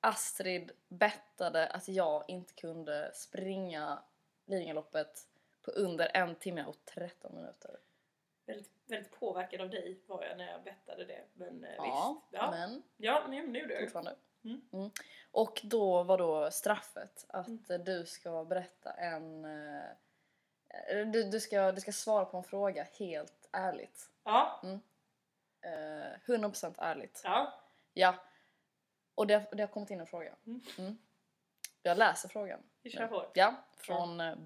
Astrid bettade att jag inte kunde springa Lidingöloppet på under en timme och 13 minuter. Väldigt, väldigt påverkad av dig var jag när jag bettade det. Men eh, Ja, visst. Ja, men ja men nu du. fortfarande. Mm. Mm. Och då var då straffet att Mm. eh, du ska berätta en... eh, Du, du, ska, du ska svara på en fråga helt ärligt. Ja, Eh, 100% ärligt. ja. Ja. Och det, det har kommit in en fråga. Mm. Mm. Jag läser frågan. Vi kör på. Ja, från eh,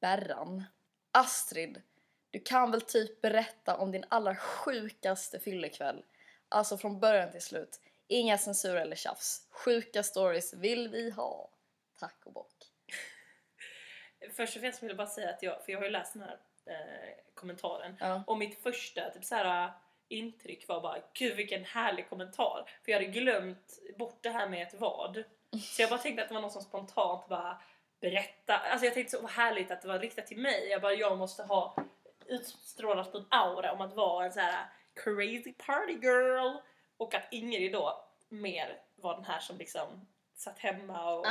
Berran. Astrid, du kan väl typ berätta om din allra sjukaste fyllekväll? Alltså från början till slut. Inga censur eller tjafs. Sjuka stories vill vi ha. Tack och bock. Först och främst vill jag bara säga att jag, för jag har ju läst den här eh, kommentaren. Ja. Och mitt första typ så här, intryck var bara gud vilken härlig kommentar. För jag hade glömt bort det här med ett vad. Så jag bara tänkte att det var någon som spontant bara berätta. Alltså jag tänkte så vad härligt att det var riktat till mig. Jag bara jag måste ha utstrålat en aura om att vara en så här crazy party girl. Och att Ingrid då mer var den här som liksom satt hemma och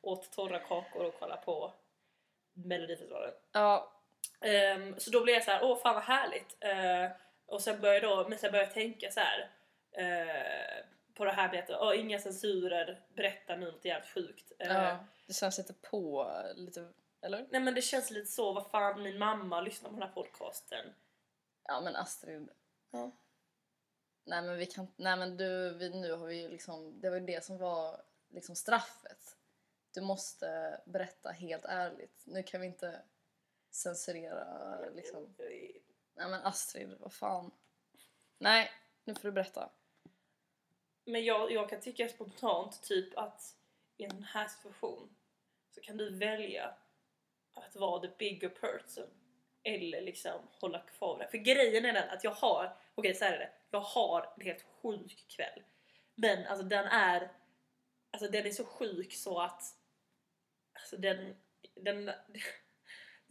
åt torra kakor och kollade på Melodifestivalen. Ja, Ehm, så då blev jag så här, åh fan vad härligt. Eh, och sen började jag då, men sen började jag tänka så här eh, på det här med att åh, inga censurer, berätta nu något jävligt sjukt. Eh, ja. Det känns lite på lite, eller? Nej men det känns lite så, vad fan min mamma lyssnar på den här podcasten. Ja men Astrid. Ja. Nej men vi kan nej men du, vi, nu har vi ju liksom, det var ju det som var liksom straffet. Du måste berätta helt ärligt. Nu kan vi inte censurera liksom. Nej men Astrid, vad fan. Nej, nu får du berätta. Men jag, jag kan tycka spontant typ att i en här situation så kan du välja att vara the bigger person eller liksom hålla kvar det. För grejen är den att jag har, okej så här är det, jag har en helt sjuk kväll. Men alltså den är, alltså den är så sjuk så att, alltså den, den,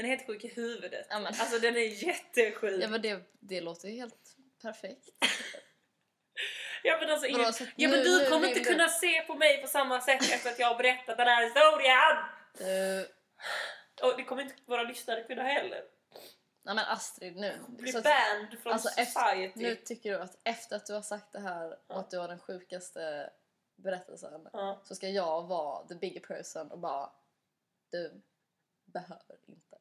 den är helt sjuk i huvudet. Ja, men- Alltså den är jättesjuk. Ja men det, det låter ju helt perfekt. Ja men alltså, så att ja, men nu- du nu kommer vill inte kunna se på mig på samma sätt efter att jag har berättat den här historien! Du, Och det kommer inte våra lyssnare kunna heller. nej men Astrid nu. Bli banned från alltså, efter- society. Nu tycker du att efter att du har sagt det här och att du har den sjukaste berättelsen Ja. så ska jag vara the bigger person och bara du behöver inte.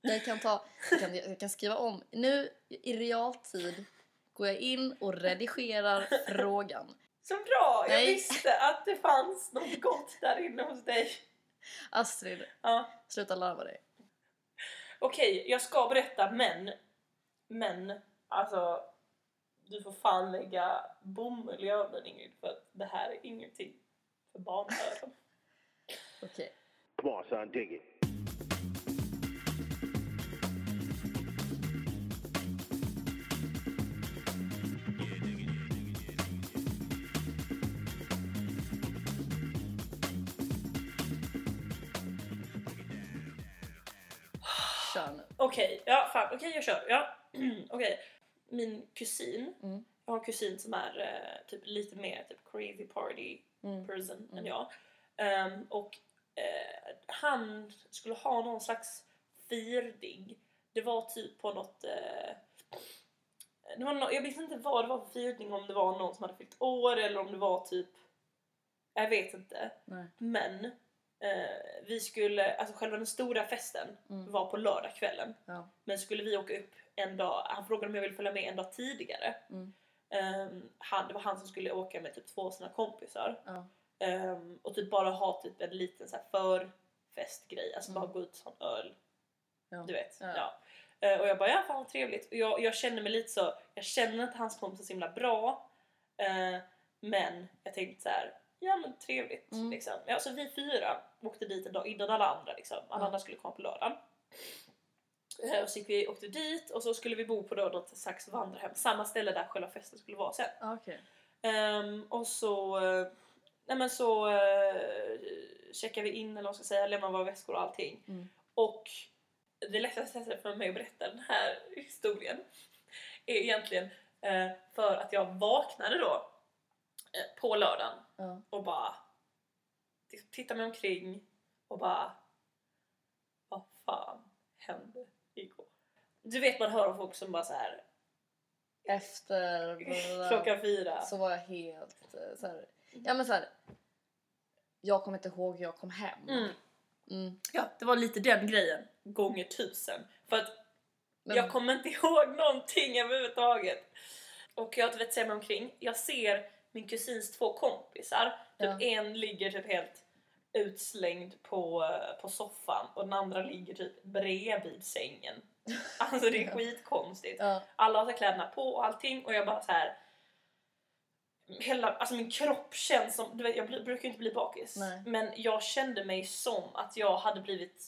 Jag kan, ta, jag kan, jag kan skriva om. Nu i realtid går jag in och redigerar frågan. Så bra! Jag Nej. visste att det fanns något gott där inne hos dig. Astrid, Ja. sluta larva dig. Okej, jag ska berätta men, men alltså du får fan lägga bomull i öronen Ingrid för att det här är ingenting för barnöron. Okej. Come on, son, dig it. Nu. Okej, ja fan, okej jag kör. Ja. okej. Min kusin, Mm. jag har en kusin som är eh, typ lite mer typ crazy party Mm. person än Mm. jag. Ehm, och eh, han skulle ha någon slags firning. Det var typ på något... Eh, det var nå- jag vet inte vad det var för firning, om det var någon som hade fyllt år eller om det var typ... Jag vet inte. Nej. Men eh, vi skulle, alltså själva den stora festen Mm. var på lördagskvällen. Ja. Men skulle vi åka upp en dag, han frågade om jag ville följa med en dag tidigare. Mm. Ehm, han, det var han som skulle åka med typ två av sina kompisar. Ja. Ehm, och typ bara ha typ en liten så här förfestgrej, alltså Mm. bara gå ut och ta en öl. Ja. Du vet. Ja. Eh, och jag bara, ja fan vad trevligt. Och jag, jag känner mig lite så, jag känner inte hans kompisar så himla bra. Eh, men jag tänkte så här, ja men trevligt. Mm. Liksom. Ja, så vi fyra åkte dit en dag innan alla andra. Liksom. Alla Mm. andra skulle komma på lördagen. Eh, och så gick vi, åkte dit och så skulle vi bo på då något slags vandrarhem. Samma ställe där själva festen skulle vara sen. Ah, Okej. Ehm, och så, eh, nej men så uh, checkade vi in eller vad ska säga, lämnade våra väskor och allting. Mm. Och det lättaste sättet för mig att berätta den här historien är egentligen eh, för att jag vaknade då eh, på lördagen Ja. och bara t- tittar mig omkring och bara vad fan hände igår? Du vet man hör om folk som bara så här Efter blablabla, klockan fyra. så var jag helt eh, så här, ja men så här, jag kommer inte ihåg hur jag kom hem. Mm. Mm. Ja, det var lite den grejen gånger tusen. För att Men, jag kommer inte ihåg någonting överhuvudtaget. Och jag vet ser mig omkring. Jag ser min kusins två kompisar. Typ Ja. en ligger typ helt utslängd på, på soffan och den andra ligger typ bredvid sängen. Alltså det är skitkonstigt. ja, Alla har kläderna på och allting och jag bara så här. Hela, alltså min kropp känns som, du vet jag brukar ju inte bli bakis. Nej. Men jag kände mig som att jag hade blivit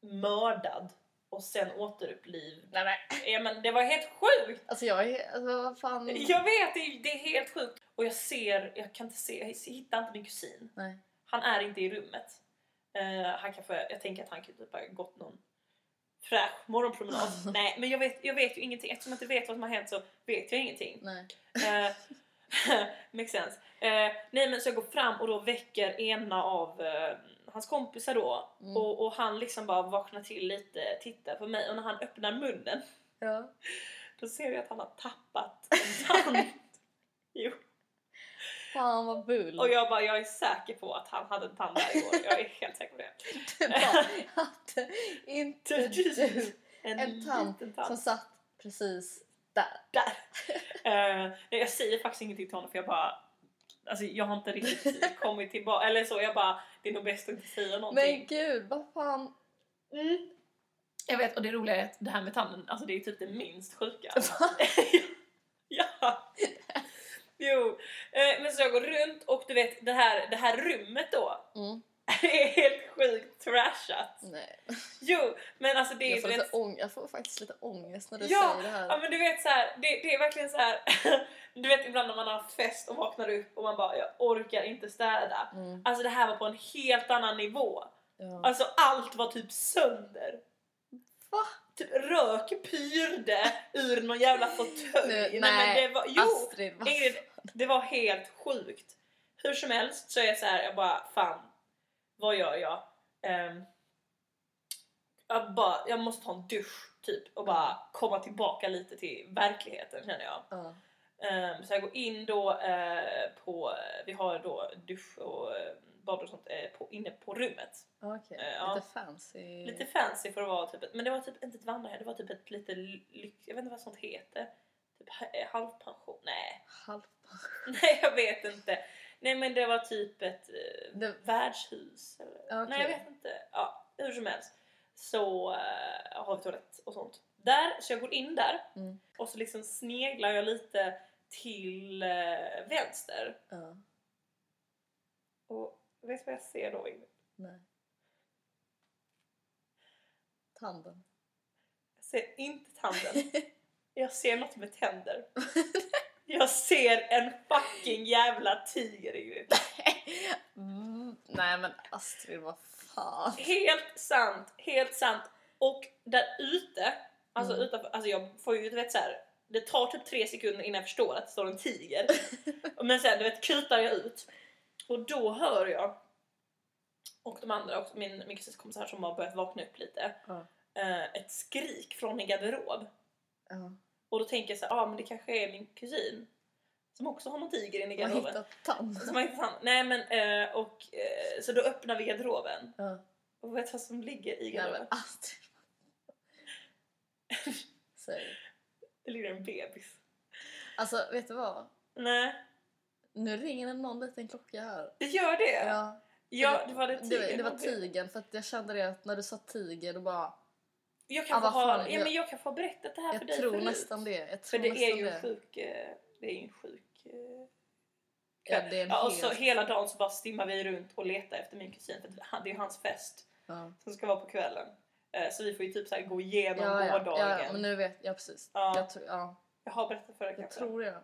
mördad och sen återuppliv. nej, nej. Ja men det var helt sjukt! Alltså jag är, alltså vad fan. Jag vet, det är, det är helt sjukt. Och jag ser, jag kan inte se, jag hittar inte min kusin. Nej. Han är inte i rummet. Eh, han kanske, jag tänker att han kan typ ha gått någon fräsch morgonpromenad. Nej men jag vet, jag vet ju ingenting. Eftersom jag inte vet vad som har hänt så vet jag ingenting. Nej. Eh, makes sense. Eh, nej men så jag går fram och då väcker ena av eh, hans kompisar då Mm. och, och han liksom bara vaknar till lite, tittar på mig och när han öppnar munnen Ja. då ser jag att han har tappat en tand. jo. Fan vad bull. Och jag bara, jag är säker på att han hade en tand där igår. Jag är helt säker på det. Du bara hade inte du En, en tand som satt precis där. Där! Eh, jag säger faktiskt ingenting till honom för jag bara Alltså jag har inte riktigt kommit tillbaka, eller så jag bara Det är nog bäst att inte säga någonting Men gud, vad fan. mm. Jag vet och det roliga är att det här med tanden, alltså det är typ det minst sjuka Ja! Jo, eh, men så jag går runt och du vet det här, det här rummet då Mm. är helt sjukt trashat Nej. Jo, men alltså det är Jag får, du vet, lite ång- jag får faktiskt lite ångest när du Ja, säger det här. Ja men du vet så här, det, det är verkligen så här. Du vet ibland när man har fest och vaknar upp och man bara jag orkar inte städa. Mm. Alltså det här var på en helt annan nivå. Ja. Alltså allt var typ sönder. Va? Typ rök pyrde ur någon jävla fåtölj. Nu- Nej, men nej, det var, jo! Astrid, vad Ingrid, det var helt sjukt. Hur som helst så är jag så här, jag bara fan, vad gör jag? Ehm, jag, bara, jag måste ta en dusch typ och bara komma tillbaka lite till verkligheten känner jag. Ja. Ehm, så jag går in då eh, på, vi har då dusch och eh, bad och sånt eh, på, inne på rummet. Okej, Eh, ja. lite fancy. Lite fancy för att vara typ men det var typ inte ett vandrarhem, det var typ ett lite lyx, jag vet inte vad sånt heter. Typ ha- halvpension, nej. halv. Nej jag vet inte. Nej men det var typ ett eh, Det- värdshus. Eller? Okej. Nej jag vet inte. Ja, hur som helst. Så eh, har vi toalett och sånt. Där, så jag går in där Mm. och så liksom sneglar jag lite till eh, vänster. Ja. Och vet du vad jag ser då? Nej. Tanden. Jag ser inte tanden. Jag ser något med tänder. Jag ser en fucking jävla tiger Ingrid. Mm, nej men Astrid, vad fan. Helt sant, helt sant. Och där ute, alltså Mm. utanför, alltså jag får ju du vet så här. Det tar typ tre sekunder innan jag förstår att det står en tiger. Men sen du vet kutar jag ut och då hör jag och de andra, och min, min kompisar som har börjat vakna upp lite, Ja. eh, ett skrik från en garderob. Ja. Och då tänker jag så här, ja ah, men det kanske är min kusin som också har någon tiger inne i har garderoben. hittat. Som har hittat han. Nej men, eh, och eh, så då öppnar vi garderoben. Ja. Och vet du vad som ligger i Nej garderoben? men Astrid. Säg. Det ligger en bebis. Alltså vet du vad? Nej, Nu ringer det någon liten klocka här. det gör det? Ja, Ja, det var det det, tigern. det var tigern för att jag kände det att när du sa tiger då bara Jag kan, Ah, få vad ha, fan, ja, jag- men jag kan få berätta det här för jag dig tror förut. nästan det. Jag För tror det är ju det. en sjuk... eh, Det är ju en sjuk... eh, Ja, det är en Ja, och så hela dagen så bara stimmar vi runt och letar efter min kusin för det är hans fest Ja. som ska vara på kvällen. Eh, Så vi får ju typ så gå igenom Ja, ja, gårdagen. ja, men nu vet jag precis. Ja. Jag, tror, ja, Jag har berättat för dig jag kanske. tror det.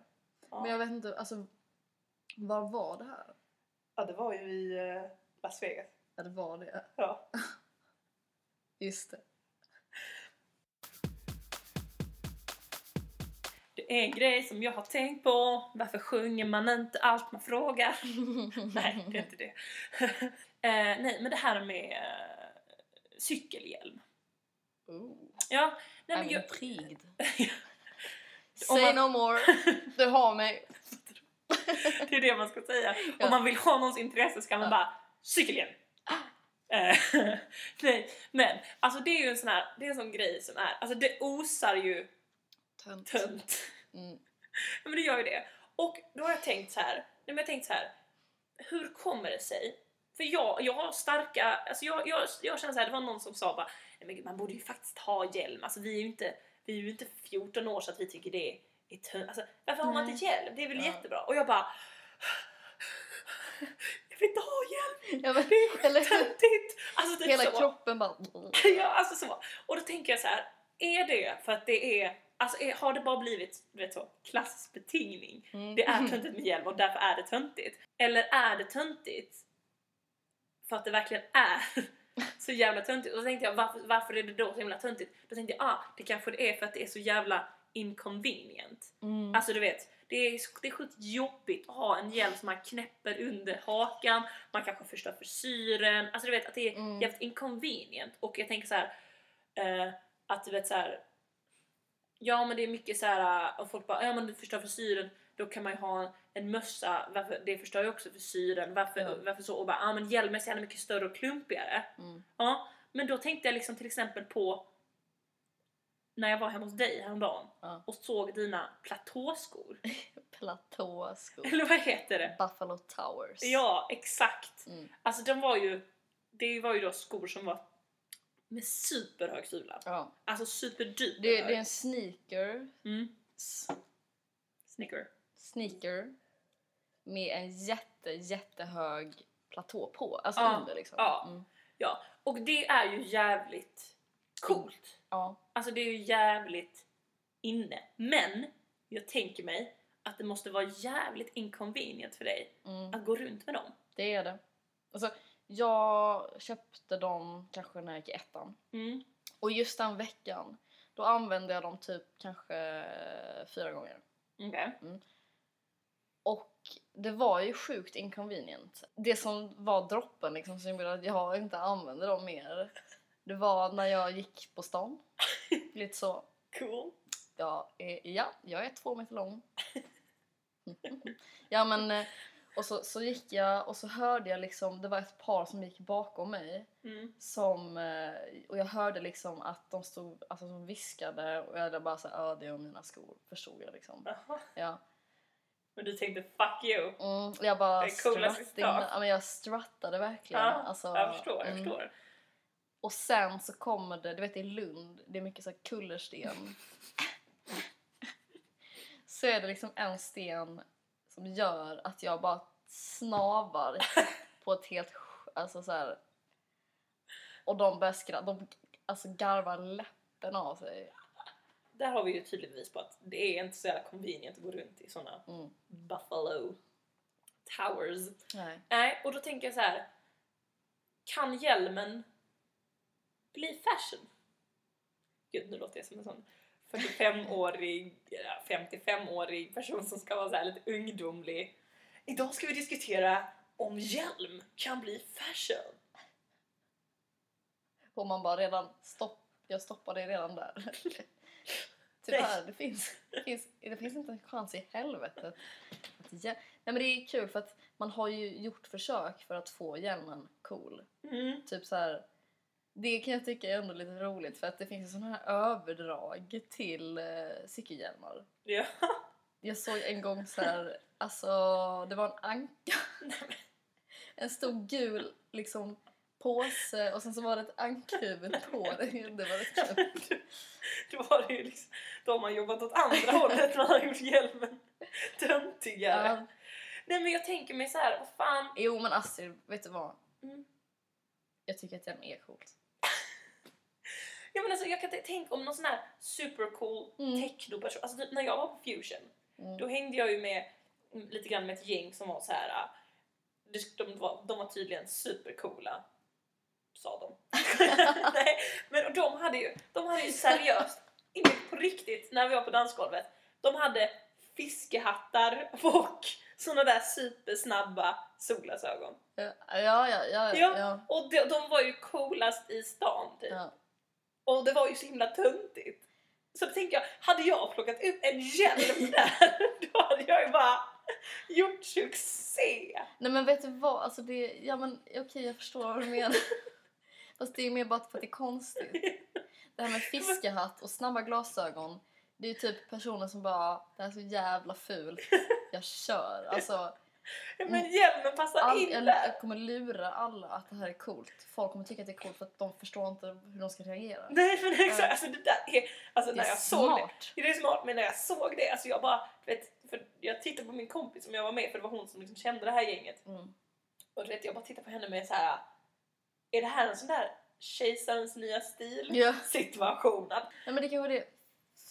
Ja. Men jag vet inte, alltså var var det här? Ja, det var ju i eh, Las Vegas. Ja, det var det. Ja. Just det. Det är en grej som jag har tänkt på. Varför sjunger man inte allt man frågar? Nej, det är inte det. nej, men det här med eh, cykelhjälm. Ooh. Ja, nej men I'm jag... intrigued. Say man- no more. Du har mig. Det är det man ska säga. Ja. Om man vill ha någons intresse ska man Ja. bara cykelhjälm. Eh, nej, men alltså det är ju en sån här, det är en sån grej som är, alltså det osar ju Tönt. tönt. Mm. Men det gör ju det. Och då har jag tänkt så här, nej, men jag har tänkt så här. Hur kommer det sig? För jag, jag har starka, alltså jag, jag, jag känner så här, det var någon som sa bara, nej men man borde ju faktiskt ha hjälm. Alltså vi är ju inte, vi är ju inte 14 år så att vi tycker det tönt. Alltså varför har man inte hjälm? Det är väl Ja. jättebra. Och jag bara, jag vill inte ha hjälm, Ja, men, det är eller töntigt! Alltså typ Hela så. kroppen bara... ja, alltså så. Och då tänker jag så här, är det för att det är, alltså är, har det bara blivit, du vet så, klassisk betingning? Mm. Det är töntigt med hjälm och därför är det töntigt. Eller är det töntigt för att det verkligen är så jävla töntigt? Och då tänkte jag, varför, varför är det då så himla töntigt? Då tänkte jag, ah, det kanske det är för att det är så jävla inconvenient. Mm. Alltså du vet, det är, det är sjukt jobbigt att ha en hjälm som man knäpper under hakan, man kanske förstör frisyren, alltså du vet att det är Mm. jävligt inconvenient. Och jag tänker så här eh, att du vet så här. Ja men det är mycket så här och folk bara ja men du förstör frisyren då kan man ju ha en mössa, varför, det förstör ju också frisyren, varför, Ja. varför så? Och bara ja men hjälmen är så mycket större och klumpigare. Mm. Ja, men då tänkte jag liksom till exempel på när jag var hemma hos dig häromdagen Ja. och såg dina platåskor. Platåskor. Eller vad heter det? Buffalo Towers. Ja, exakt. Mm. Alltså de var ju, det var ju då skor som var med superhög sula. ja. Alltså superduper Det, det är en sneaker. Mm. s- Snicker. Sneaker. Med en jätte, jättehög platå på. Alltså Ja, under liksom. ja. Mm. Ja, och det är ju jävligt coolt. ja. Alltså det är ju jävligt inne. Men jag tänker mig att det måste vara jävligt inconvenient för dig Mm. att gå runt med dem. Det är det. Alltså, jag köpte dem kanske när jag gick i ettan. Mm. Och just den veckan, då använde jag dem typ kanske fyra gånger. Okej. Och det var ju sjukt inconvenient. Det som var droppen liksom som gjorde att jag inte använde dem mer. Det var när jag gick på stan. Lite så. Cool. Jag är, ja, jag är två meter lång. ja men, eh, och så, så gick jag och så hörde jag liksom, det var ett par som gick bakom mig. Mm. Som, eh, och jag hörde liksom att de stod, alltså som viskade och jag bara såhär, ja det är mina skor, förstod jag liksom. Jaha. Ja. Men du tänkte fuck you. Mm, jag bara Det är ja, men jag struttade verkligen. Ja, alltså, jag förstår, jag mm. förstår. Och sen så kommer det, du vet i Lund, det är mycket så här kullersten. så är det liksom en sten som gör att jag bara snavar på ett helt, alltså så här. Och de börjar skratta, de alltså garvar läppen av sig. Där har vi ju tydligt bevis på att det är inte så jävla convenient att gå runt i såna Mm. Buffalo Towers. Nej. Nej, och då tänker jag så här. Kan hjälmen bli fashion? Gud, nu låter jag som en sån 45-årig, ja, 55-årig person som ska vara så här lite ungdomlig. Idag ska vi diskutera om hjälm kan bli fashion. Och man bara redan stopp, jag stoppade det redan där. Tyvärr, det finns, det, finns, det finns inte en chans i helvetet. Nej men det är kul för att man har ju gjort försök för att få hjälmen cool. Mm. Typ så här. Det kan jag tycka är ändå lite roligt för att det finns sådana här överdrag till eh, cykelhjälmar. Ja. Jag såg en gång så här, alltså det var en anka. En stor gul liksom påse och sen så var det ett ankhuvud på det. Det var rätt kul. Då var det ju liksom, då har man jobbat åt andra hållet, man har gjort hjälmen töntigare. Ja. Nej men jag tänker mig så här, vad fan. Jo men Astrid, vet du vad? Mm. Jag tycker att den är coolt. Ja, men alltså, jag kan tänka om någon sån här supercool Mm. technoperson. Alltså typ när jag var på Fusion, Mm. då hängde jag ju med mm, lite grann med ett gäng som var så här. det- De var, de var tydligen supercoola. Sa de. Nej, men de hade ju, de hade ju seriöst, inte på riktigt, när vi var på dansgolvet. De hade fiskehattar och Såna där supersnabba solglasögon. Ja, ja, ja. ja, Ja. ja. Och de, de var ju coolast i stan typ. ja. Och det var ju så himla töntigt. Så då tänkte jag, hade jag plockat upp en hjälm där, då hade jag ju bara gjort succé. Nej men vet du vad, alltså det, ja men okej jag förstår vad du menar. Fast det är mer bara för att det är konstigt. Det här med fiskehatt och snabba glasögon. Det är ju typ personer som bara, det här är så jävla fult, jag kör. Alltså, Men hjälmen passar all, in jag, jag kommer lura alla att det här är coolt. Folk kommer tycka att det är coolt för att de förstår inte hur de ska reagera. Nej men exakt, Ja. alltså det där är, alltså Det när är jag såg det, smart. det är smart men när jag såg det, alltså jag bara, vet, för jag tittade på min kompis som jag var med för det var hon som liksom kände det här gänget. Mm. Och du vet, jag bara tittade på henne med så här. är det här en sån där kejsarens nya stil Ja. situation? Nej men det kanske det.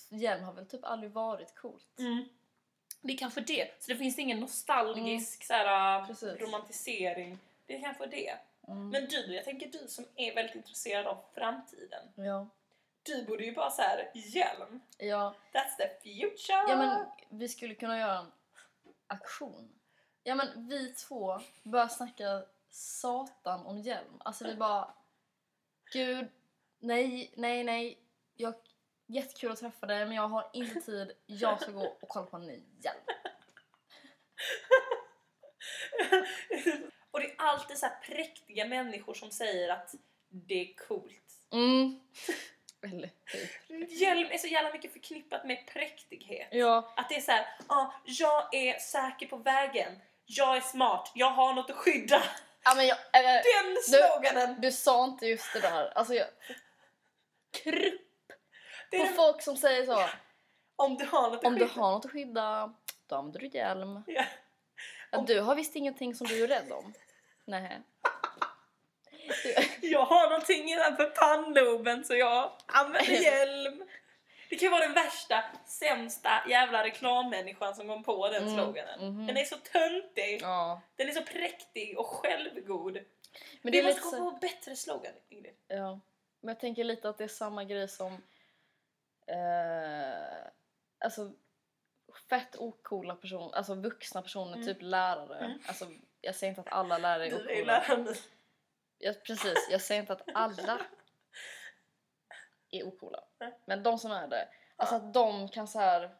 Hjälm har väl typ aldrig varit coolt. mm, det är kanske det. Så det finns ingen nostalgisk så här, Precis. romantisering. Det är kanske det. Mm. Men du, jag tänker du som är väldigt intresserad av framtiden. Ja. Du borde ju bara så här, hjälm. Ja. That's the future! ja men vi skulle kunna göra en aktion. Ja men vi två börjar snacka satan om hjälm. Alltså vi bara Gud, nej, nej, nej. Jag, jättekul att träffa dig men jag har inte tid. Jag ska gå och kolla på en ny hjälm. Och det är alltid så här präktiga människor som säger att det är coolt. Mm. Eller. Hjälm är så jävla mycket förknippat med präktighet. Ja. Att det är så här, ah, jag är säker på vägen, jag är smart, jag har något att skydda. ja men jag, äh, Den sloganen! du sa inte just det där. Alltså jag... På folk som säger så. om du har något att Om du skydda. har något att skydda, då använder du hjälm. Ja. Ja, Om- du har visst ingenting som du är rädd om. Nej. Jag har någonting innanför pannloben så jag använder hjälm. Det kan ju vara den värsta, sämsta jävla reklammänniskan som kom på den Mm, sloganen. mhm. Den är så töntig, Ja. den är så präktig och självgod. Men det Vi är måste lite komma så... på bättre slogan, Ingrid. Ja. Men jag tänker lite att det är samma grej som... Eh, alltså fett ocoola personer, alltså vuxna personer, Mm. typ lärare. Mm. Alltså, jag säger inte att alla lärare är Du är ocoola. lärare. Jag, precis, jag säger inte att alla är ocoola. Men de som är det, alltså att de kan så här.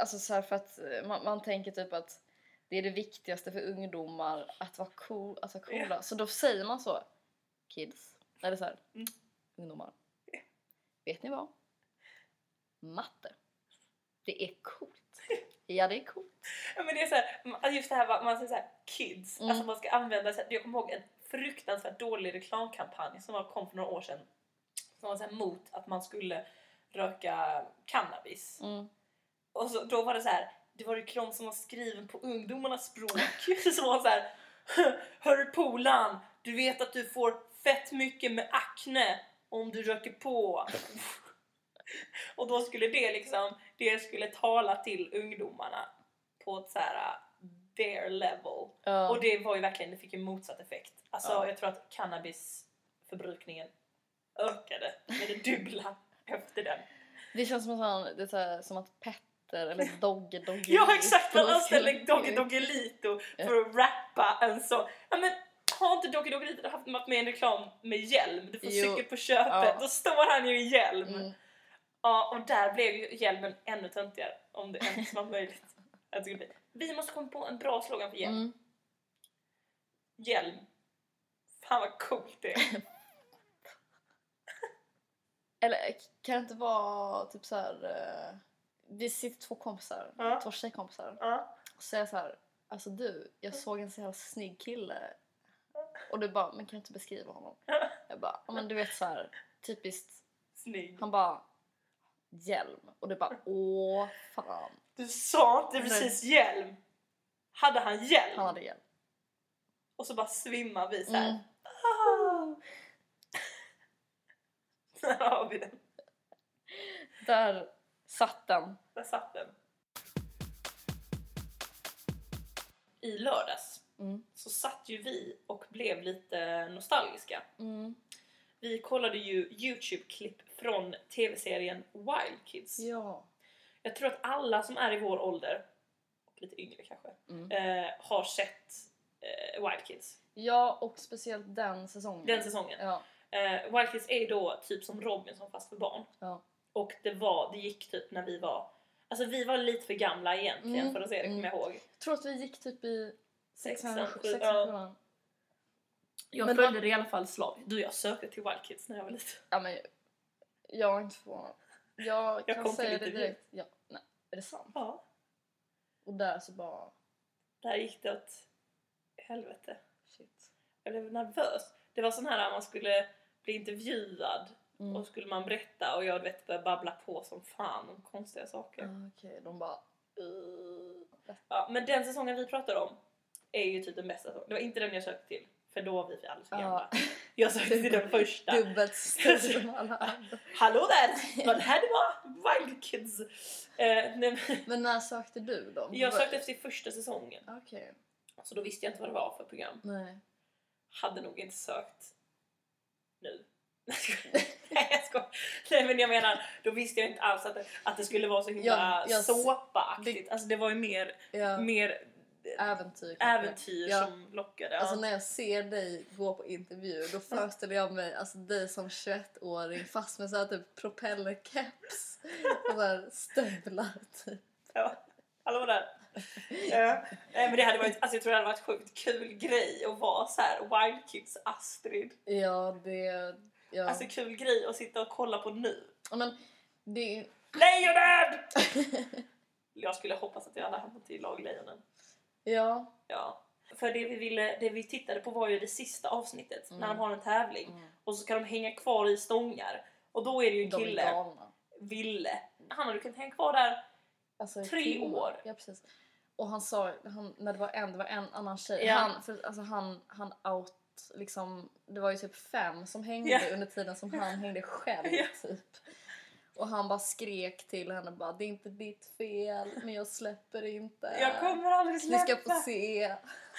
Alltså så här för att eh, man, man tänker typ att det är det viktigaste för ungdomar att vara cool, vara coola. Så då säger man så. Kids, eller så här, Mm. ungdomar. Vet ni vad? Matte. Det är coolt. Ja, det är coolt. Ja, men det är så här, alltså just det här man säger så här, kids, Mm. alltså man ska använda så här, jag kommer ihåg en fruktansvärt dålig reklamkampanj som var, kom för några år sedan som var så här, mot att man skulle röka cannabis. Mm. Och så, då var det så här, det var reklam som var skriven på ungdomarnas språk som var så här Hör polan, du vet att du får fett mycket med akne om du röker på. Och då skulle det liksom, det skulle tala till ungdomarna på ett så här their level. Ja. Och det var ju verkligen, det fick ju motsatt effekt. Alltså Ja. jag tror att cannabisförbrukningen ökade med det dubbla efter den. Det känns som, en sån, det är som att Petter eller Dogge Dogge Ja exakt, skulle- anställde Dogge Doggelito för att rappa en så. Ja men har inte Dogge Doggelito haft varit med en reklam med hjälm? Du får Jo. cykel på köpet, Ja. då står han ju i hjälm. Mm. Ja och där blev ju hjälmen ännu töntigare om det ens var möjligt. Det. Vi måste komma på en bra slogan för hjälm. Mm. Hjälm. Fan vad coolt det är. Eller kan det inte vara typ så här. eh, vi sitter två kompisar, Ja. två tjejkompisar Ja. och säger så här. Alltså du, jag såg en så jävla snygg kille. Och du bara, men kan du inte beskriva honom? Jag bara, men du vet så här typiskt. Snygg. Han bara, hjälm. Och du bara, åh fan. Du sa inte precis hjälm. Hade han hjälm? Han hade hjälm. Och så bara svimmar vi så här. Mm. Ah. Där har vi den. Där satt den. Där satt den. I lördags Mm. så satt ju vi och blev lite nostalgiska. Mm. Vi kollade ju Youtube-klipp från tv-serien Wild Kids. Ja. Jag tror att alla som är i vår ålder lite yngre kanske, Mm. eh, har sett eh, Wild Kids. Ja, och speciellt den säsongen. Den säsongen. Ja. Eh, Wild Kids är då typ som Robinson fast för barn. Ja. Och det var, det gick typ när vi var, alltså vi var lite för gamla egentligen Mm, för att se det mm. kommer jag ihåg. Jag tror att vi gick typ i Sexan, sexan, sju- sexan, ja. sjuan. Jag Men följde det i alla fall slag. Du jag sökte till Wild Kids när jag var liten. Ja, men jag är inte förvånad. Jag, Jag kan säga det direkt. Ja, nej, är det sant? Ja. Och där så bara... Där gick det åt helvete. Shit. Jag blev nervös. Det var sån här att man skulle bli intervjuad Mm. och skulle man berätta och jag vet började babbla på som fan om konstiga saker. Ah, Okej, de bara... Uh. Ja, men den säsongen vi pratar om är ju typ den bästa säsongen. Det var inte den jag sökte till för då var vi alldeles för gamla. Ja, Jag sökte till den första. dubbelt stor som alla andra. Hallå där! Vad det här var Wild Kids! Nej, men Men när sökte du då? jag sökte efter första säsongen Okej. så då visste jag inte vad det var för program. Nej. Hade nog inte sökt nu. Nej jag skojar. Nej men jag menar, då visste jag inte alls att det, att det skulle vara så himla Ja, såpaaktigt. Alltså det var ju mer, Ja, mer äventyr. äventyr Ja. som lockade. Alltså Ja. när jag ser dig gå på intervju då föreställer jag mig alltså, dig som 21-åring fast med så här typ propellerkeps och så här stövlar typ. Ja. Hallå där! Ja. Nej men det hade varit, alltså jag tror det hade varit sjukt kul grej att vara så här Wild Kids Astrid. Ja, det... Ja. Alltså kul grej att sitta och kolla på nu. Men det. Lejonen! jag skulle hoppas att jag hade hamnat i lag Lejonen. Ja. Ja. För det vi, ville, det vi tittade på var ju det sista avsnittet när Mm. de har en tävling Mm. och så ska de hänga kvar i stångar och då är det ju en De kille. Ville. Han hade kunnat hänga kvar där Alltså, Tre timmar. år. Ja, precis. Och han sa, han, när det var en, det var en annan tjej. Ja. Han, för, alltså, han, han out, liksom, det var ju typ fem som hängde Ja. under tiden som han hängde själv Ja. typ. Och han bara skrek till henne bara, det är inte ditt fel men jag släpper inte. Jag kommer aldrig Ni släppa. ska få se.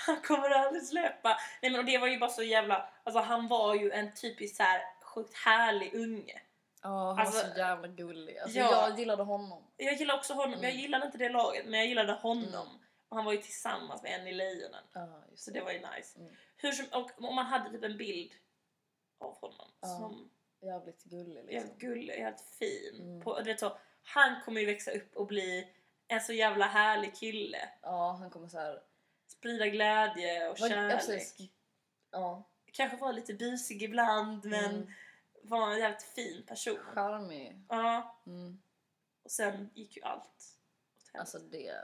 Han kommer aldrig släppa. Nej men och det var ju bara så jävla, alltså han var ju en typisk så här sjukt härlig unge. Ja, han Alltså, var så jävla gullig. Alltså, ja. Jag gillade honom. Jag gillar också honom, Mm. jag gillade inte det laget men jag gillade honom. Mm. Och han var ju tillsammans med en i Lejonen. Just Så det var ju nice. Mm. Hur som, och om man hade typ en bild av honom som Jävligt gullig liksom. jävligt gullig, helt fin. Mm. På, vet så, han kommer ju växa upp och bli en så jävla härlig kille. Ja, han kommer så här. Sprida glädje och ja, kärlek. precis. Ja, Kanske vara lite busig ibland men Mm. vara en jävligt fin person. charmig. Ja, Mm. och sen gick ju allt åt helvete. Alltså det...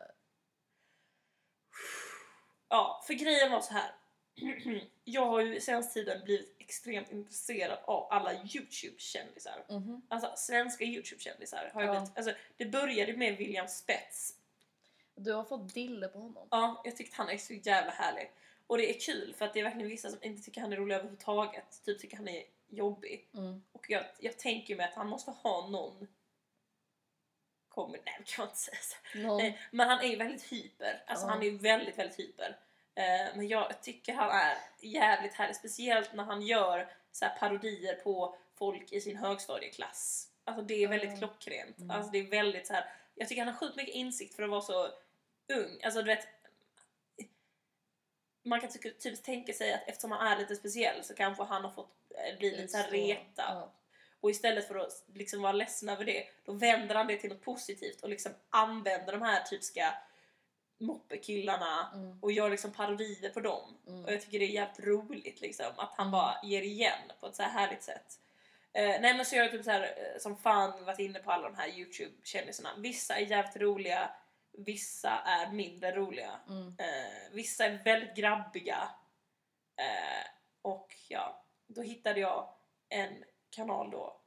Ja, för grejen var så här. Jag har ju senaste tiden blivit extremt intresserad av alla Youtube-kändisar. Mhm. Alltså svenska Youtube-kändisar har jag Ja. blivit. Alltså, det började med William Spets. Du har fått dille på honom. Ja, jag tyckte han är så jävla härlig. Och det är kul för att det är verkligen vissa som inte tycker han är rolig överhuvudtaget. Typ tycker han är jobbig. Mm. Och jag, jag tänker mig att han måste ha någon... Kommer, nej det kan man inte säga så. Någon... Nej, Men han är ju väldigt hyper. Alltså Ja. han är ju väldigt, väldigt hyper. Eh, men jag tycker han är jävligt härlig. Speciellt när han gör så här parodier på folk i sin högstadieklass. Alltså det är väldigt klockrent. Mm. Alltså det är väldigt så här. Jag tycker han har sjukt mycket insikt för att vara så ung. Alltså du vet. Man kan typ, typ tänka sig att eftersom han är lite speciell så kanske han har fått eh, bli lite så här retad. Ja. Och istället för att liksom vara ledsen över det, då vänder han det till något positivt och liksom använder de här typiska moppekillarna Mm. och gör liksom parodier på dem. Mm. Och jag tycker det är jävligt roligt liksom, att han bara ger igen på ett så här härligt sätt. Eh, nej men så jag har typ så här, eh, som fan varit inne på alla de här Youtube-kändisarna. Vissa är jävligt roliga, vissa är mindre roliga. Mm. Eh, vissa är väldigt grabbiga. Eh, och ja, då hittade jag en kanal då,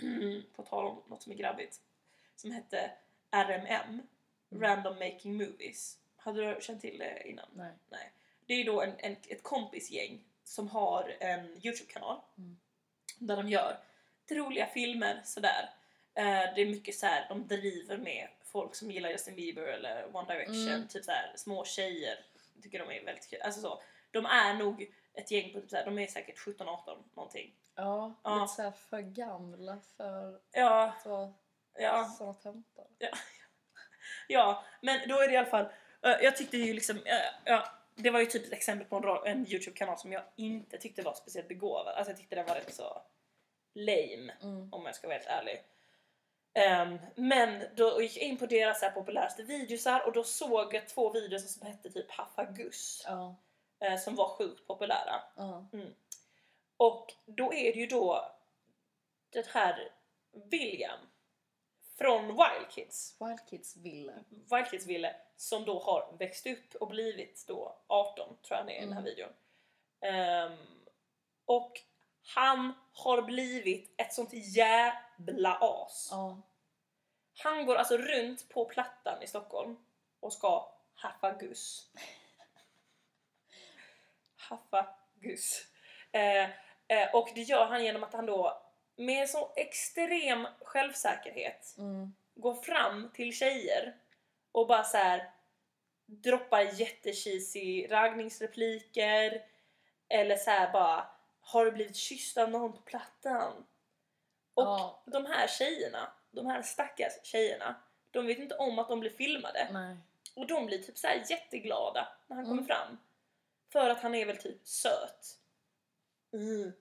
på tal om något som är grabbigt, som hette RMM, Mm. Random Making Movies. Hade du känt till det innan? Nej. Det är då en, en, ett kompisgäng som har en Youtube-kanal Mm. där de gör lite roliga filmer sådär. Eh, det är mycket så här, de driver med folk som gillar Justin Bieber eller One Direction, Mm. typ så här, små tjejer. Tycker de är väldigt kul. Alltså så. De är nog ett gäng på typ så här, de är säkert 17-18 någonting. Ja, Ja. lite såhär för gamla för Ja, att vara ja. såna töntar. Ja, men då är det i alla fall Eh, jag tyckte ju liksom, eh, ja, det var ju typ ett exempel på en, en Youtube-kanal som jag inte tyckte var speciellt begåvad. Alltså jag tyckte den var rätt så lame Mm. om jag ska vara helt ärlig. Ehm, men då gick jag in på deras så här populäraste videosar och då såg jag två videos som hette typ Haffagus Ja. eh, som var sjukt populära. Ja. Och då är det ju då det här William från Wild Kids, Wild Kids ville. Wild Kids Ville, som då har växt upp och blivit då 18 tror jag han är i den här Mm. videon. Ehm, och han har blivit ett sånt jävla as. Ja. Han går alltså runt på Plattan i Stockholm och ska haffa gus. haffa gus. Eh, eh, och det gör han genom att han då med så extrem självsäkerhet Mm. går fram till tjejer och bara så här droppar jättecheesy raggningsrepliker eller så här bara har du blivit kysst av någon på plattan? Och Ja. de här tjejerna, de här stackars tjejerna, de vet inte om att de blir filmade. Nej. Och de blir typ så här jätteglada när han Mm. kommer fram. För att han är väl typ söt. Mm.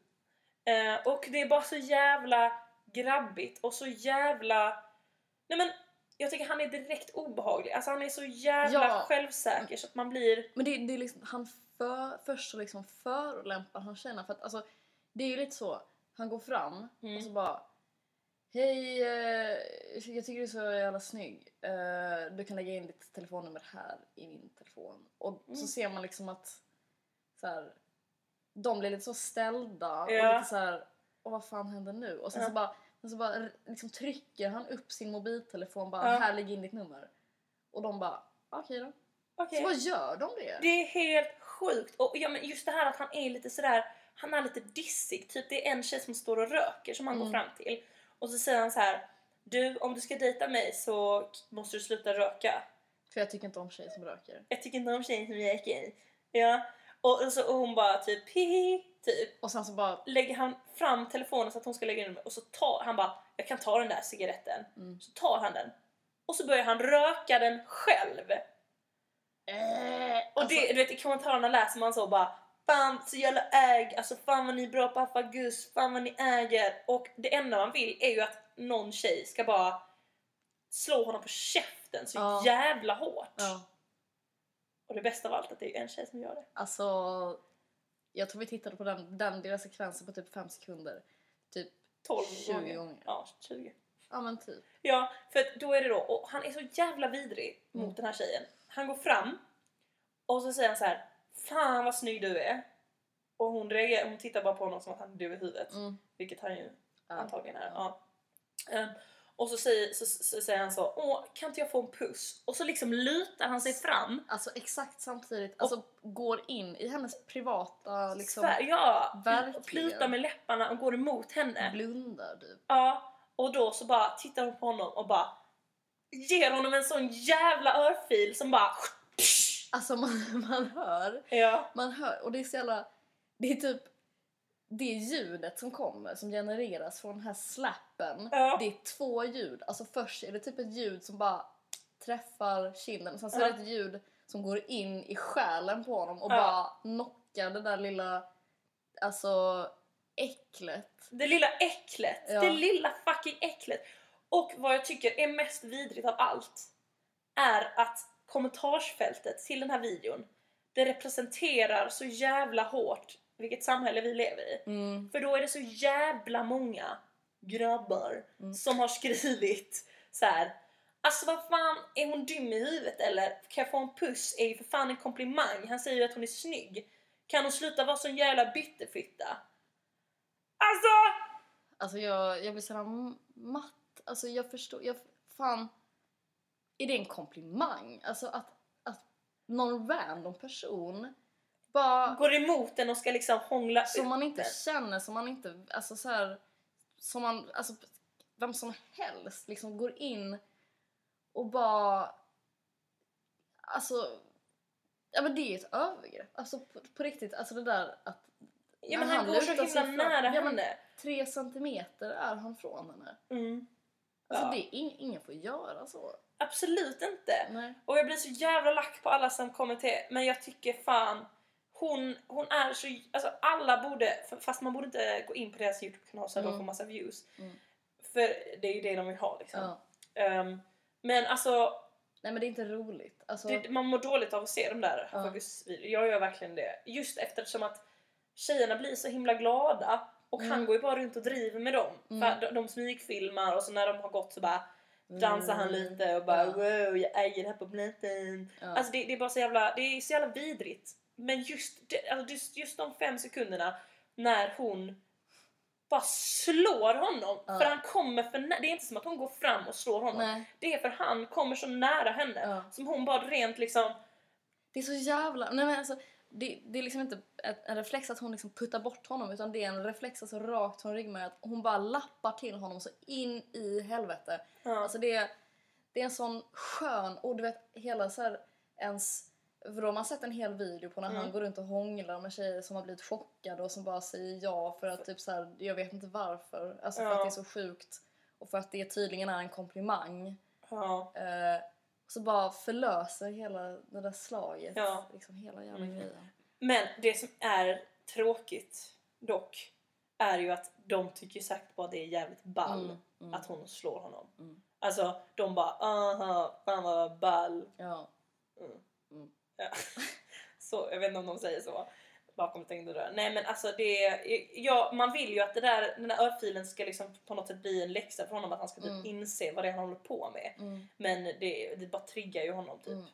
Eh, och det är bara så jävla grabbigt och så jävla... Nej men, jag tycker han är direkt obehaglig. Alltså han är så jävla Ja. självsäker så att man blir... Men det, det är liksom, han för, först så liksom förolämpar han tjejerna för att alltså, det är ju lite så, han går fram Mm. och så bara Hej, eh, jag tycker du är så jävla snygg. Eh, du kan lägga in ditt telefonnummer här i min telefon. Och Mm. så ser man liksom att så här, de blir lite så ställda och Ja. lite så här, och vad fan händer nu? Och sen Ja. så bara, och så bara liksom trycker han upp sin mobiltelefon bara Ja. här lägg in ditt nummer. Och de bara okej då. Okej. Så vad gör de det? Det är helt sjukt. Och ja, men just det här att han är lite sådär, han är lite dissig. Typ det är en tjej som står och röker som han går Mm. fram till. Och så säger han så här. Du, om du ska dejta mig så måste du sluta röka. För jag tycker inte om tjejer som röker. Jag tycker inte om tjejer som röker. Ja. Och, och, så, och hon bara typ hihi, typ. Och sen så bara Lägger han fram telefonen så att hon ska lägga in nummer och så tar han bara, jag kan ta den där cigaretten. Mm. Så tar han den. Och så börjar han röka den själv. äh, Och alltså, det, du vet, i kommentarerna läser man så bara Fan så jävla äg, alltså fan vad ni är bra på Affa Gus, fan vad ni äger. Och det enda man vill är ju att någon tjej ska bara slå honom på käften så Ja. jävla hårt. ja, Och det bästa av allt att det är en tjej som gör det. alltså jag tror vi tittade på den, den lilla sekvensen på typ 5 sekunder. Typ 12 20 gånger. gånger. Ja, 20. Ja men typ. Ja, för då är det då, och han är så jävla vidrig mot Mm. den här tjejen. Han går fram och så säger han så här: Fan vad snygg du är. Och hon reagerar, hon tittar bara på honom som att han är dum i huvudet. Mm. Vilket han ju Ja. antagligen är. Ja. Ehm, och så säger, så, så, säger han så, åh kan inte jag få en puss? Och så liksom lutar han sig fram. Alltså exakt samtidigt, alltså går in i hennes privata liksom Svär, ja, verkligen. plutar med läpparna och går emot henne. blundar typ. Ja, och då så bara tittar hon på honom och bara ger honom en sån jävla örfil som bara Alltså man, man hör, Ja, man hör och det är så jävla, det är typ det ljudet som kommer som genereras från den här slappen. Ja. Det är två ljud. Alltså först är det typ ett ljud som bara träffar kinden och sen så är det ett ljud som går in i själen på honom och Ja. bara knockar det där lilla alltså äcklet. det lilla äcklet. Det lilla fucking äcklet. Och vad jag tycker är mest vidrigt av allt är att kommentarsfältet till den här videon det representerar så jävla hårt vilket samhälle vi lever i. Mm. För då är det så jävla många grabbar Mm. som har skrivit så här. Alltså vad fan, är hon dum i huvudet eller? Kan jag få en puss? Är ju för fan en komplimang. Han säger ju att hon är snygg. Kan hon sluta vara sån jävla byttefitta? Alltså! Alltså jag, jag blir sådär matt. Alltså jag förstår, jag, fan. Är det en komplimang? Alltså att, att någon random person bara Går emot den och ska liksom hångla som man inte den. känner, som man inte, alltså så här, som man, alltså vem som helst liksom går in och bara, alltså, ja men det är ett övergrepp. Alltså på, på riktigt, alltså det där att Ja men när han, går så himla fram- nära ja, henne. tre centimeter är han från henne. Mm. Alltså Ja. det är ing- ingen får göra så. Absolut inte. Nej. Och jag blir så jävla lack på alla som kommenterar. Men jag tycker fan, hon, hon är så... Alltså alla borde, fast man borde inte gå in på deras YouTube-kanal så att de Mm. får massa views. Mm. För det är ju det de vill ha liksom. Ja. Ehm, men alltså, Nej men det är inte roligt. Alltså, det, man mår dåligt av att se de där Ja. Hagus-videorna. Jag gör verkligen det. Just eftersom att tjejerna blir så himla glada och han Mm. går ju bara runt och driver med dem. Mm. För de, de smygfilmar och så när de har gått så bara dansar han Mm. lite och bara Ja. wow jag äger det här på planeten. Ja. Alltså det, det är bara så jävla, det är så jävla vidrigt. Men just, alltså just, just de fem sekunderna när hon bara slår honom. Ja. För han kommer för nä- Det är inte som att hon går fram och slår honom. Nej. Det är för han kommer så nära henne. Ja. Som hon bara rent liksom... Det är så jävla... Nej men alltså, det, det är liksom inte ett, en reflex att hon liksom puttar bort honom utan det är en reflex alltså rakt från ryggmärgen att hon bara lappar till honom så in i helvete. Ja. Alltså det är, det är en sån skön... Och du vet hela så här ens... För då har man sett en hel video på när Mm. han går runt och hånglar med tjejer som har blivit chockade och som bara säger ja för att typ så här, jag vet inte varför. Alltså för Ja. att det är så sjukt. Och för att det tydligen är en komplimang. Ja. Eh, så bara förlöser hela det där slaget. Ja. Liksom hela jävla Mm. grejen. Men det som är tråkigt dock är ju att de tycker säkert bara det är jävligt ball Mm, mm. att hon slår honom. Mm. Alltså de bara aha, fan vad ball. Ja. Mm. Mm. Så, jag vet inte om de säger så bakom stängda dörrar. Nej men alltså det ja, man vill ju att det där, den där örfilen ska liksom på något sätt bli en läxa för honom att han ska typ Mm. inse vad det är han håller på med. Mm. Men det, det bara triggar ju honom typ. Mm.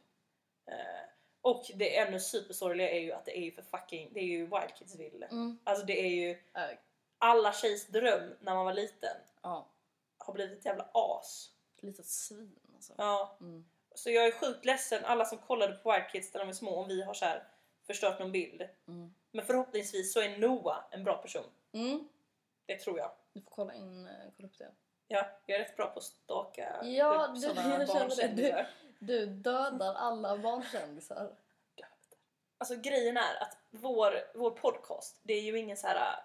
Eh, och det ännu supersorgliga är ju att det är ju för fucking, det är ju Wild Kids ville. Mm. Alltså det är ju Äh, alla tjejs dröm när man var liten har blivit ett jävla as. Litet svin alltså. Ja. Så jag är sjukt ledsen alla som kollade på Wild Kids när de var små om vi har så här förstört någon bild. Mm. Men förhoppningsvis så är Noah en bra person. Mm. Det tror jag. Du får kolla, in, eh, kolla upp det. Ja, jag är rätt bra på att staka Ja, upp du- sådana barnkändisar. Du dödar alla barnkändisar. Alltså grejen är att vår, vår podcast, det är ju ingen så här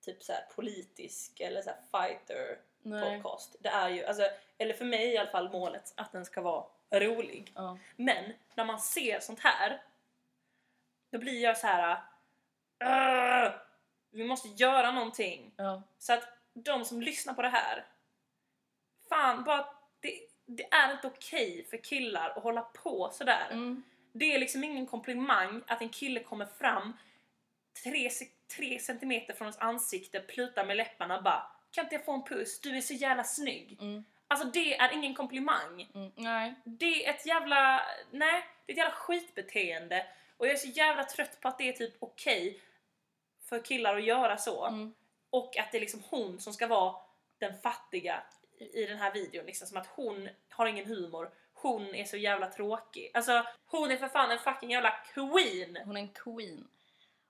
typ så här politisk eller så fighter Nej. podcast. Det är ju, alltså, eller för mig i alla fall målet att den ska vara rolig. Ja. Men när man ser sånt här då blir jag så här. "Åh, vi måste göra någonting. Ja. Så att de som lyssnar på det här, fan bara det, det är inte okej för killar att hålla på sådär. Mm. Det är liksom ingen komplimang att en kille kommer fram tre, tre centimeter från ens ansikte, plutar med läpparna bara kan inte jag få en puss? Du är så jävla snygg. Mm. Alltså det är ingen komplimang. Mm. Nej. Det är ett jävla, nej, det är ett jävla skitbeteende. Och jag är så jävla trött på att det är typ okej för killar att göra så. Mm. Och att det är liksom hon som ska vara den fattiga i i den här videon. Liksom, som att hon har ingen humor. Hon är så jävla tråkig. Alltså hon är för fan en fucking jävla queen! Hon är en queen.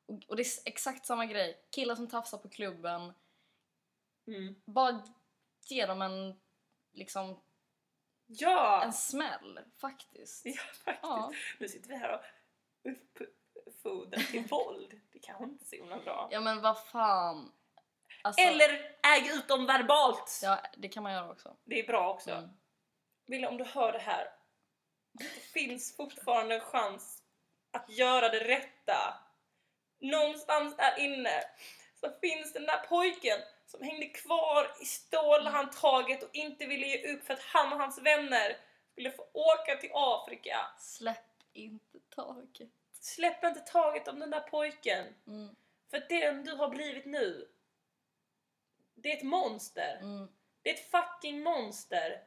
Och, och det är exakt samma grej. Killar som tafsar på klubben. Mm. Bara ge dem en, liksom, Ja! en smäll. Faktiskt. Ja faktiskt. Ja. Nu sitter vi här och uppfodrar till våld. Det kanske inte är så himla bra. Ja men vad fan. Alltså, Eller äg ut dem verbalt! Ja, det kan man göra också. Det är bra också. Mm. Wille, om du hör det här. Det finns fortfarande en chans att göra det rätta. Någonstans där inne så finns den där pojken som hängde kvar i stålhandtaget och inte ville ge upp för att han och hans vänner skulle få åka till Afrika. Släpp inte taget. Släpp inte taget om den där pojken. Mm. För den du har blivit nu, det är ett monster. Mm. Det är ett fucking monster.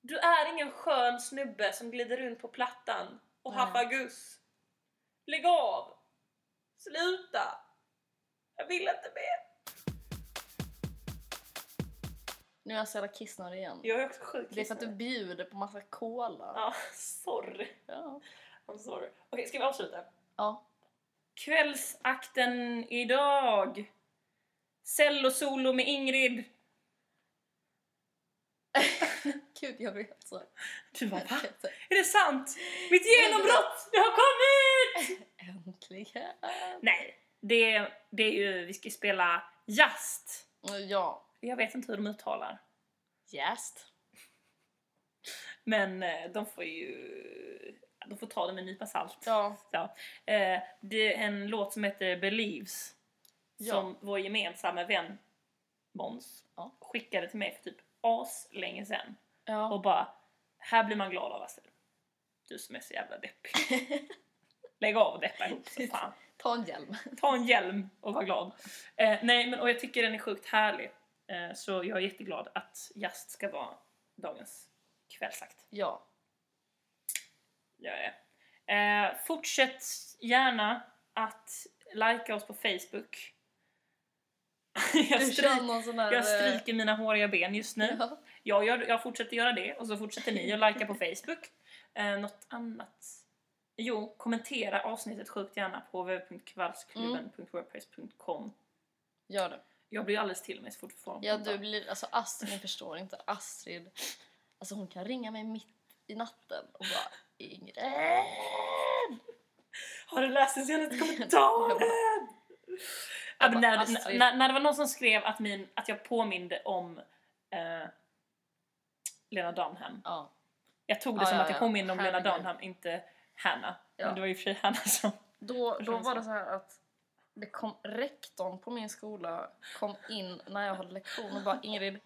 Du är ingen skön snubbe som glider runt på plattan och Nej. haffar guss. Lägg av! Sluta! Jag vill inte mer. Nu är jag så jävla kissnödig igen. Jag är också sjukt Det är för att du bjuder på massa cola. Ja, sorry. Ja. I'm sorry. Okej, ska vi avsluta? ja. Kvällsakten idag. Cello-solo med Ingrid. Gud, jag vet så. Du bara, va? Är det sant? Mitt genombrott! Det har kommit! Äntligen! Nej, det, det är ju, vi ska spela Just. Ja. Jag vet inte hur de uttalar. Jäst. Men eh, de får ju de får ta det med en nypa salt. Ja. Ja. Eh, det är en låt som heter Believes Ja. som vår gemensamma vän Måns Ja. skickade till mig för typ as länge sedan. Ja. Och bara, här blir man glad av Astrid. Du som är så jävla deppig. Lägg av och deppa ihop så fan. Ta en hjälm. Ta en hjälm och var glad. Eh, nej men och jag tycker den är sjukt härlig. Eh, så jag är jätteglad att Just ska vara dagens kvällsakt. Ja. Jag är. Eh, fortsätt gärna att likea oss på Facebook. jag, stryk, här... jag eh, stryker mina håriga ben just nu. Ja. Jag, gör, jag fortsätter göra det och så fortsätter ni att likea på Facebook. Eh, något annat? Jo, kommentera avsnittet sjukt gärna på www.kvalsklubben.wordpress.com Gör det. Jag blir alldeles till mig så fort en Ja, du blir... Alltså Astrid, ni förstår inte. Astrid... Alltså hon kan ringa mig mitt i natten och bara Ingrid! Har du läst den senaste Jag kommentaren? Ja, Jag men när, när, när det var någon som skrev att, min, att jag påminde om eh, Lena Dunham. Ja. Jag tog det Ja, som ja, att jag ja. påminde om Lena. Dunham, inte Hanna. Ja. Men det var ju för sig Hanna som... Då, då var det så här att det kom, rektorn på min skola kom in när jag hade lektion och bara Ingrid,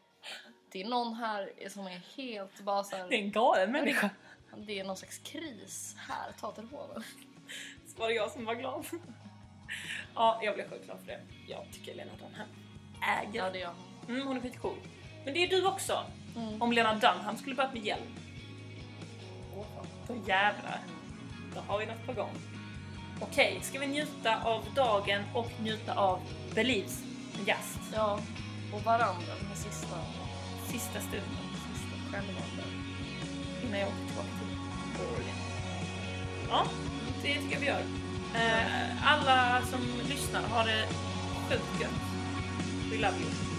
det är någon här som är helt bara så Det är här, en galen människa. det är någon slags kris här, ta telefonen. Så var det jag som var glad. ja, jag blev sjukt glad för det. Jag tycker Lena Dunham äger. Ja, det är jag. Mm, hon är skitcool. Men det är du också. Mm. Om Lena Dunham skulle börjat med hjälm. Då jävlar. Då har vi något på gång. Okej, ska vi njuta av dagen och njuta av Believes Just. Ja, och varandra med sista, Sista stunden sista självvalda. innan jag åker tillbaka till Oregon. Ja, det tycker jag vi gör. Eh, alla som lyssnar, har det sjukt gött. We love you.